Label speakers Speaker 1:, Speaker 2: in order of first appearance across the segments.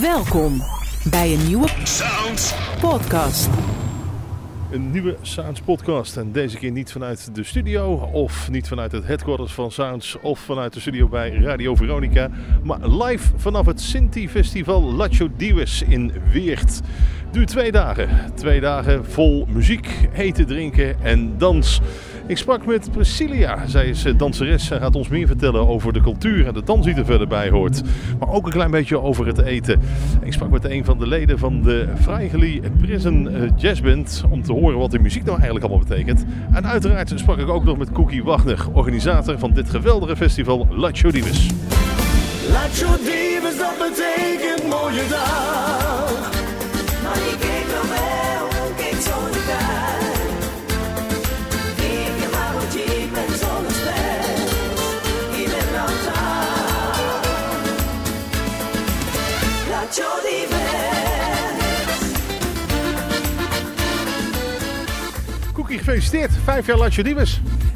Speaker 1: Welkom bij een nieuwe
Speaker 2: Sounds.
Speaker 1: podcast.
Speaker 3: Een nieuwe Sounds podcast. En deze keer niet vanuit de studio of niet vanuit het headquarters van Sounds of vanuit de studio bij Radio Veronica. Maar live vanaf het Sinti Festival Lacho Diwes in Weert. Duurt twee dagen. Twee dagen vol muziek, eten, drinken en dans. Ik sprak met Priscilla. Zij is eh, danseres en gaat ons meer vertellen over de cultuur en de dans die er verder bij hoort. Maar ook een klein beetje over het eten. Ik sprak met een van de leden van de Vrijgeli Prison eh, Jazzband om te horen wat de muziek nou eigenlijk allemaal betekent. En uiteraard sprak ik ook nog met Cookie Wagner, organisator van dit geweldige festival.
Speaker 4: Laat je divas, dat betekent mooie dag.
Speaker 3: Gefeliciteerd. Vijf jaar Lacho.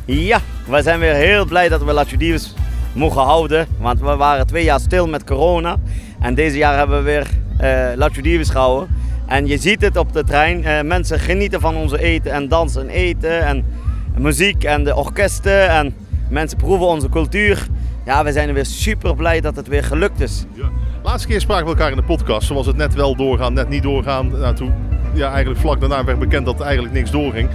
Speaker 5: Ja, we zijn weer heel blij dat we Lacho Divas mogen houden. Want we waren twee jaar stil met corona. En deze jaar hebben we weer eh Lacho Divas gehouden. En je ziet het op de trein. eh, mensen genieten van onze eten en dansen en eten. En muziek en de orkesten. En mensen proeven onze cultuur. Ja, we zijn er weer super blij dat het weer gelukt is.
Speaker 3: Ja. Laatste keer spraken we elkaar in de podcast. Zoals het net wel doorgaan, net niet doorgaan. Nou, toen, ja, eigenlijk vlak daarna werd bekend dat eigenlijk niks doorging.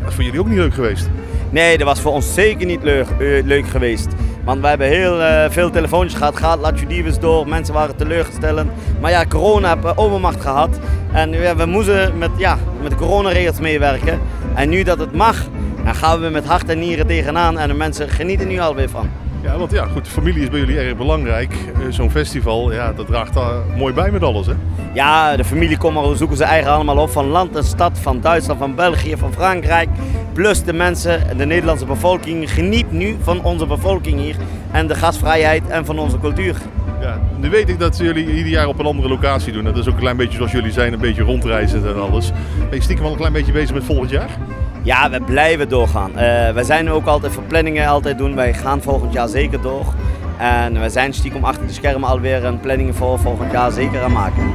Speaker 3: Dat is voor jullie ook niet leuk geweest.
Speaker 5: Nee, dat was voor ons zeker niet leuk, eh, leuk geweest. Want we hebben heel eh, veel telefoontjes gehad. Gaat Divas door. Mensen waren teleurgesteld. Maar ja, corona heeft eh, overmacht gehad. En we moesten met, ja, met de coronaregels meewerken. En nu dat het mag, dan gaan we met hart en nieren tegenaan. En de mensen genieten nu alweer van.
Speaker 3: Ja, want ja, goed, familie is bij jullie erg belangrijk. Eh, Zo'n festival, ja, dat draagt daar mooi bij met alles, hè?
Speaker 5: Ja, de familie komt maar zoeken ze eigen allemaal op. Van land en stad, van Duitsland, van België, van Frankrijk. Plus de mensen, de Nederlandse bevolking, geniet nu van onze bevolking hier. En de gastvrijheid en van onze cultuur.
Speaker 3: Ja, nu weet ik dat jullie ieder jaar op een andere locatie doen. Dat is ook een klein beetje zoals jullie zijn, een beetje rondreizen en alles. Ben je stiekem al een klein beetje bezig met volgend jaar?
Speaker 5: Ja, we blijven doorgaan. Eh we zijn ook altijd voor planningen altijd doen. Wij gaan volgend jaar zeker door. En we zijn stiekem achter de schermen alweer een planning voor volgend jaar zeker aan maken.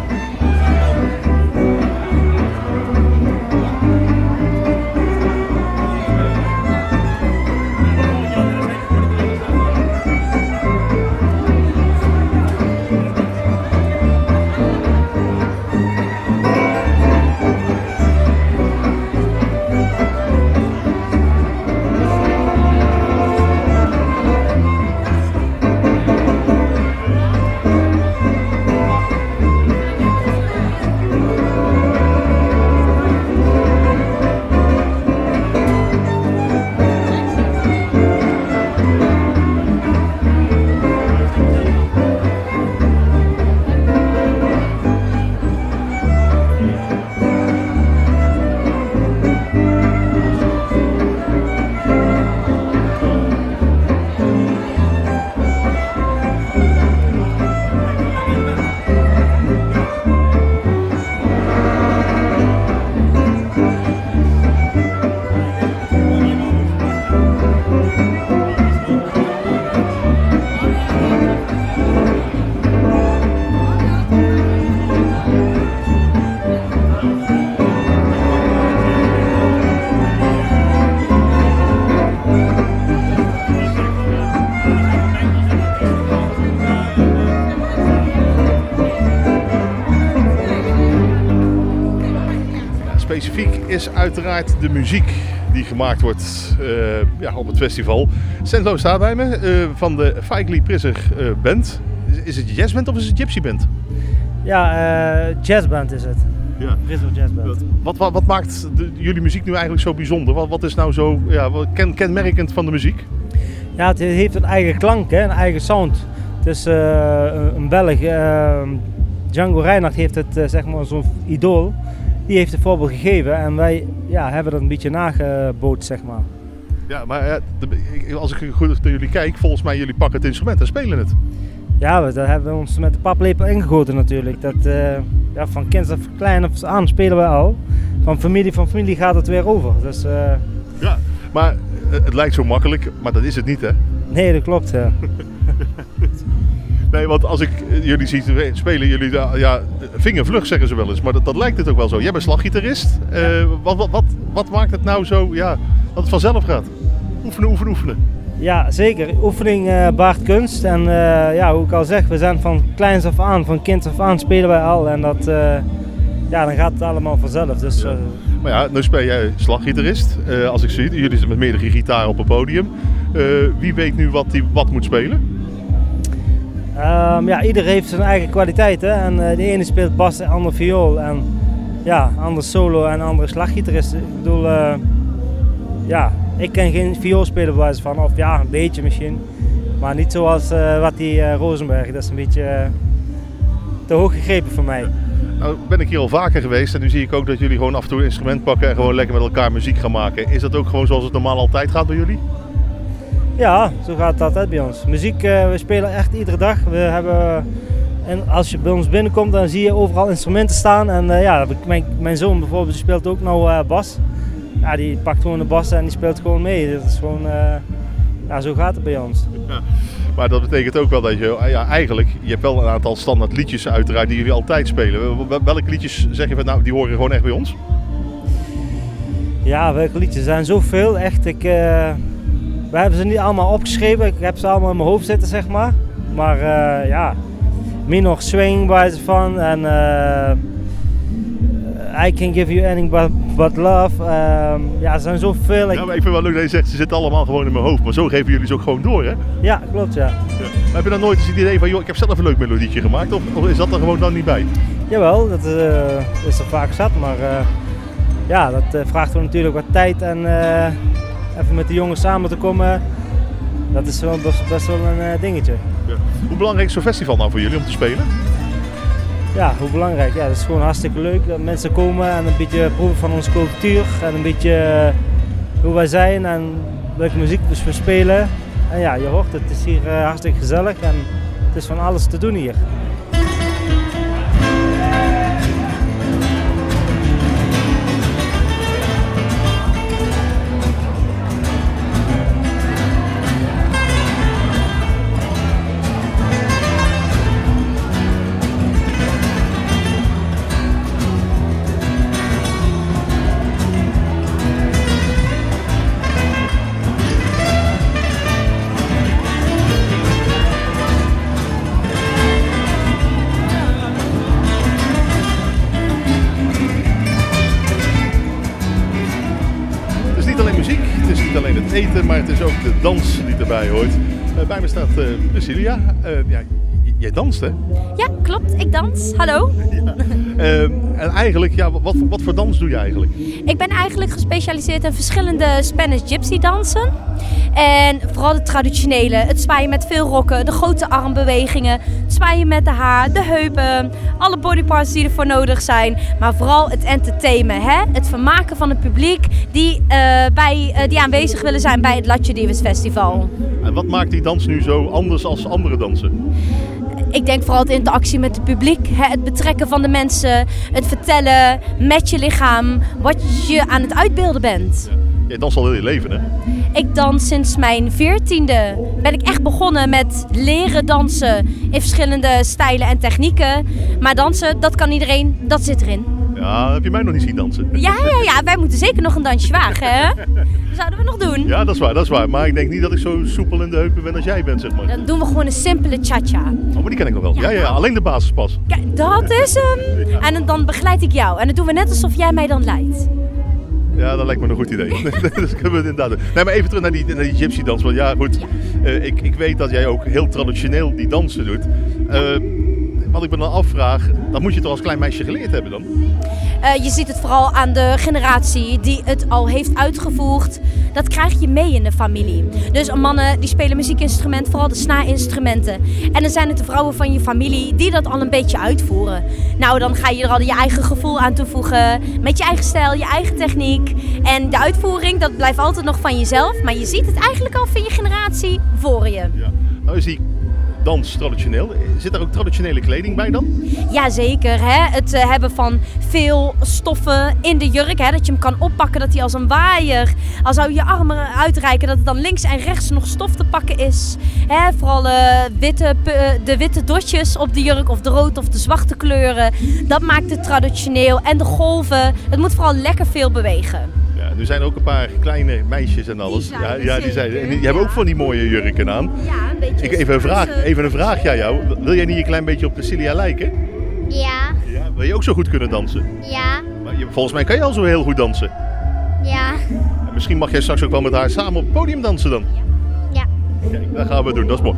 Speaker 3: Uiteraard de muziek die gemaakt wordt eh, ja, op het festival. Sendlo staat bij me eh, van de Feigli Prisser eh, Band. Is, is het jazzband of is het gypsy band?
Speaker 6: Ja, jazzband is het.
Speaker 3: Ja.
Speaker 6: Jazzband.
Speaker 3: Wat, wat, wat maakt de- jullie muziek nu eigenlijk zo bijzonder? Wat, wat is nou zo ja, ken, kenmerkend van de muziek?
Speaker 6: Ja, het heeft een eigen klank, hè, een eigen sound. Het is een Belg, Django Reinhardt heeft het, zeg maar, zo'n idool. Die heeft het voorbeeld gegeven en wij ja, hebben dat een beetje nageboot, zeg maar.
Speaker 3: Ja, maar ik- als ik goed naar jullie kijk, volgens mij jullie pakken het instrument en spelen het.
Speaker 6: Ja, we, daar hebben we ons met de paplepel ingegoten natuurlijk. Dat, eh, ja, van kind af klein af aan spelen we al. Van familie van familie gaat het weer over. Dus eh,
Speaker 3: Ja, maar eh, het lijkt zo makkelijk, maar dat is het niet hè.
Speaker 6: nee, dat klopt. ja.
Speaker 3: Nee, want als ik jullie zie spelen, jullie ja, vingervlug zeggen ze wel eens, maar dat, dat lijkt het ook wel zo. Jij bent slaggitarist. Eh, wat, wat, wat, wat maakt het nou zo ja, dat het vanzelf gaat? Oefenen, oefenen, oefenen.
Speaker 6: Ja, zeker. Oefening eh, baart kunst. En eh, ja, hoe ik al zeg, we zijn van kleins af aan, van kind af aan spelen wij al. En dat, ja, dan gaat het allemaal vanzelf. Dus
Speaker 3: Maar ja, nu speel jij slaggitarist. Als ik zie, jullie zitten met meerdere gitaren op het podium. Wie weet nu wat hij wat moet spelen?
Speaker 6: Ehm, ja, ieder heeft zijn eigen kwaliteiten. En eh, de ene speelt bas, de ander viool. En ja, ander solo en andere slaggitarist. Ik bedoel, eh, ja, ik ken geen viool spelen bij van. Of ja, een beetje misschien. Maar niet zoals eh, wat die Rosenberg. Dat is een beetje te hoog gegrepen voor mij.
Speaker 3: Nou ben ik hier al vaker geweest en nu zie ik ook dat jullie gewoon af en toe een instrument pakken en gewoon lekker met elkaar muziek gaan maken. Is dat ook gewoon zoals het normaal altijd gaat bij jullie?
Speaker 6: Ja, zo gaat altijd bij ons. Muziek, eh, we spelen echt iedere dag. We hebben, en als je bij ons binnenkomt, dan zie je overal instrumenten staan. En eh, ja, mijn, mijn zoon bijvoorbeeld die speelt ook nou eh, bas. Ja, die pakt gewoon de bas en die speelt gewoon mee. Dat is gewoon, ja, zo gaat het bij ons.
Speaker 3: Maar dat betekent ook wel dat je, ja, eigenlijk, je hebt wel een aantal standaard liedjes uiteraard die jullie altijd spelen. Wel- Welke liedjes zeg je van, nou, die horen gewoon echt bij ons?
Speaker 6: Ja, welke liedjes? Er zijn zoveel, echt. Ik, we hebben ze niet allemaal opgeschreven. Ik heb ze allemaal in mijn hoofd zitten, zeg maar. Maar eh, ja, Minor Swing bij ze van. En eh, I Can Give You Anything But, but Love. Ehm, ja, er zijn zoveel. Ik-
Speaker 3: Ja, maar ik vind wel leuk dat je zegt, ze zitten allemaal gewoon in mijn hoofd. Maar zo geven jullie ze ook gewoon door, hè?
Speaker 6: ja, klopt ja.
Speaker 3: Ja. Maar heb je dan nooit eens het idee van, joh, ik heb zelf een leuk melodietje gemaakt? Of, of is dat er gewoon dan niet bij?
Speaker 6: Jawel, dat eh, is er vaak zat. Maar ja, dat vraagt wel natuurlijk wat tijd. En even met de jongens samen te komen, dat is wel best, best wel een eh, dingetje.
Speaker 3: Hoe belangrijk is zo'n festival nou voor jullie om te spelen?
Speaker 6: Ja, hoe belangrijk. Ja, dat is gewoon hartstikke leuk dat mensen komen en een beetje proeven van onze cultuur. En een beetje eh, hoe wij zijn en welke muziek we spelen. En ja, je hoort het, het is hier eh, hartstikke gezellig en het is van alles te doen hier.
Speaker 3: Niet alleen het eten, maar het is ook de dans die erbij hoort. Eh, bij me staat eh Priscilla. Eh, ja, jij danst, hè?
Speaker 2: Ja, klopt. Ik dans. Hallo.
Speaker 3: Eh, en eigenlijk, ja, wat, wat voor dans doe je eigenlijk?
Speaker 2: Ik ben eigenlijk gespecialiseerd in verschillende Spanish gypsy dansen. En vooral de traditionele. Het zwaaien met veel rokken, de grote armbewegingen, het zwaaien met de haar, de heupen, alle bodyparts die ervoor nodig zijn. Maar vooral het entertainen, hè? het vermaken van het publiek die, eh, bij, eh, die aanwezig willen zijn bij het Latje Davis Festival.
Speaker 3: En wat maakt die dans nu zo anders als andere dansen?
Speaker 2: Ik denk vooral de interactie met het publiek, hè, het betrekken van de mensen, het vertellen met je lichaam wat je aan het uitbeelden bent.
Speaker 3: Jij danst al heel je leven, hè?
Speaker 2: Ik dans sinds mijn veertiende. Ben ik echt begonnen met leren dansen in verschillende stijlen en technieken. Maar dansen, dat kan iedereen, dat zit erin.
Speaker 3: Ja, heb je mij nog niet zien dansen?
Speaker 2: Ja, ja, ja, wij moeten zeker nog een dansje wagen, hè? Dat zouden we nog doen.
Speaker 3: Ja, dat is waar, dat is waar. Maar ik denk niet dat ik zo soepel in de heupen ben als jij bent, zeg maar.
Speaker 2: Dan doen we gewoon een simpele cha-cha.
Speaker 3: Oh, maar die ken ik nog wel. Ja,
Speaker 2: Ja,
Speaker 3: ja, alleen de basis pas.
Speaker 2: Kijk, dat is hem. En dan begeleid ik jou. En dan doen we net alsof jij mij dan leidt.
Speaker 3: Ja, dat lijkt me een goed idee. dus kunnen we inderdaad doen. Nee, maar even terug naar die, naar die gypsy dans. Want ja, goed. eh, ik, ik weet dat jij ook heel traditioneel die dansen doet. Eh, wat ik me dan afvraag, dan moet je al als klein meisje geleerd hebben dan.
Speaker 2: Eh, je ziet het vooral aan de generatie die het al heeft uitgevoerd. Dat krijg je mee in de familie. Dus mannen die spelen muziekinstrumenten, vooral de snaarinstrumenten. En dan zijn het de vrouwen van je familie die dat al een beetje uitvoeren. Nou, dan ga je er al je eigen gevoel aan toevoegen. Met je eigen stijl, je eigen techniek. En de uitvoering, dat blijft altijd nog van jezelf. Maar je ziet het eigenlijk al van je generatie voor je.
Speaker 3: Ja. Nou is die dans traditioneel. Zit daar ook traditionele kleding bij dan?
Speaker 2: Jazeker, het eh, hebben van veel stoffen in de jurk. Hè? Dat je hem kan oppakken, dat hij als een waaier, als zou je je armen uitreiken, dat het dan links en rechts nog stof te pakken is. Hè? Vooral eh, witte, eh, de witte dotjes op de jurk, of de rood of de zwarte kleuren. Dat maakt het traditioneel. En de golven, het moet vooral lekker veel bewegen.
Speaker 3: Nu zijn er ook een paar kleine meisjes en alles.
Speaker 2: zijn
Speaker 3: ja,
Speaker 2: er
Speaker 3: ja, die zijn En die hebben ook van die mooie jurken aan.
Speaker 2: Ja, een beetje.
Speaker 3: Ik, even, een vraag, even een vraag aan jou. Wil jij niet een klein beetje op Cecilia lijken?
Speaker 7: Ja,
Speaker 3: Ja. Wil je ook zo goed kunnen dansen?
Speaker 7: ja,
Speaker 3: Maar je- volgens mij kan je al zo heel goed dansen.
Speaker 7: ja,
Speaker 3: En misschien mag jij straks ook wel met haar samen op het podium dansen dan. Kijk, dat gaan we doen. Dat is mooi.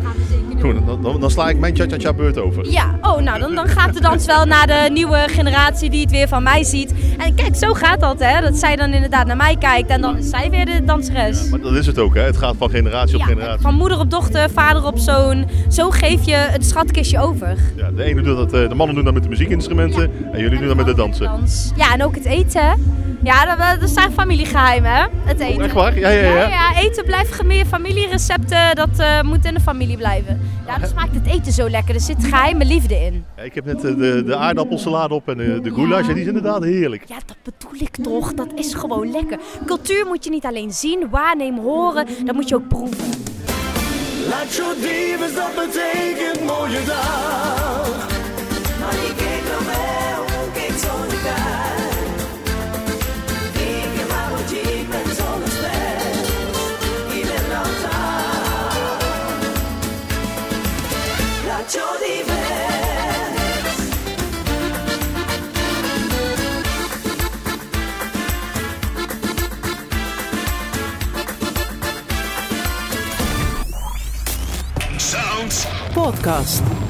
Speaker 3: Goed, dan, dan, dan sla ik mijn cha-cha-cha beurt over.
Speaker 2: Ja, oh, nou dan, dan gaat de dans wel naar de nieuwe generatie die het weer van mij ziet. En kijk, zo gaat dat, hè? Dat zij dan inderdaad naar mij kijkt en dan is zij weer de danseres.
Speaker 3: Maar dat is het ook, hè? Het gaat van generatie op
Speaker 2: Ja,
Speaker 3: generatie.
Speaker 2: van moeder op dochter, vader op zoon. Zo geef je het schatkistje over.
Speaker 3: Ja, de ene doet dat, eh, de mannen doen dat met de muziekinstrumenten en jullie doen dat met de dansen.
Speaker 2: Dans. Ja, en ook het eten. Ja, dat, dat zijn familiegeheimen, hè? Het eten.
Speaker 3: Oh, echt waar? Ja, ja, ja.
Speaker 2: Ja, ja, eten blijft gemeen. Familierecepten, dat eh, moet in de familie blijven. Ja, dan smaakt het eten zo lekker. Er zit geheime liefde in.
Speaker 3: Ja, ik heb net eh, de, de aardappelsalade op en eh, de goulash en die is inderdaad heerlijk.
Speaker 2: Ja, dat bedoel ik toch. Dat is gewoon lekker. Cultuur moet je niet alleen zien, waarnemen, horen. Dat moet je ook proeven.
Speaker 4: Laat dat betekent mooie dag.
Speaker 1: Podcast.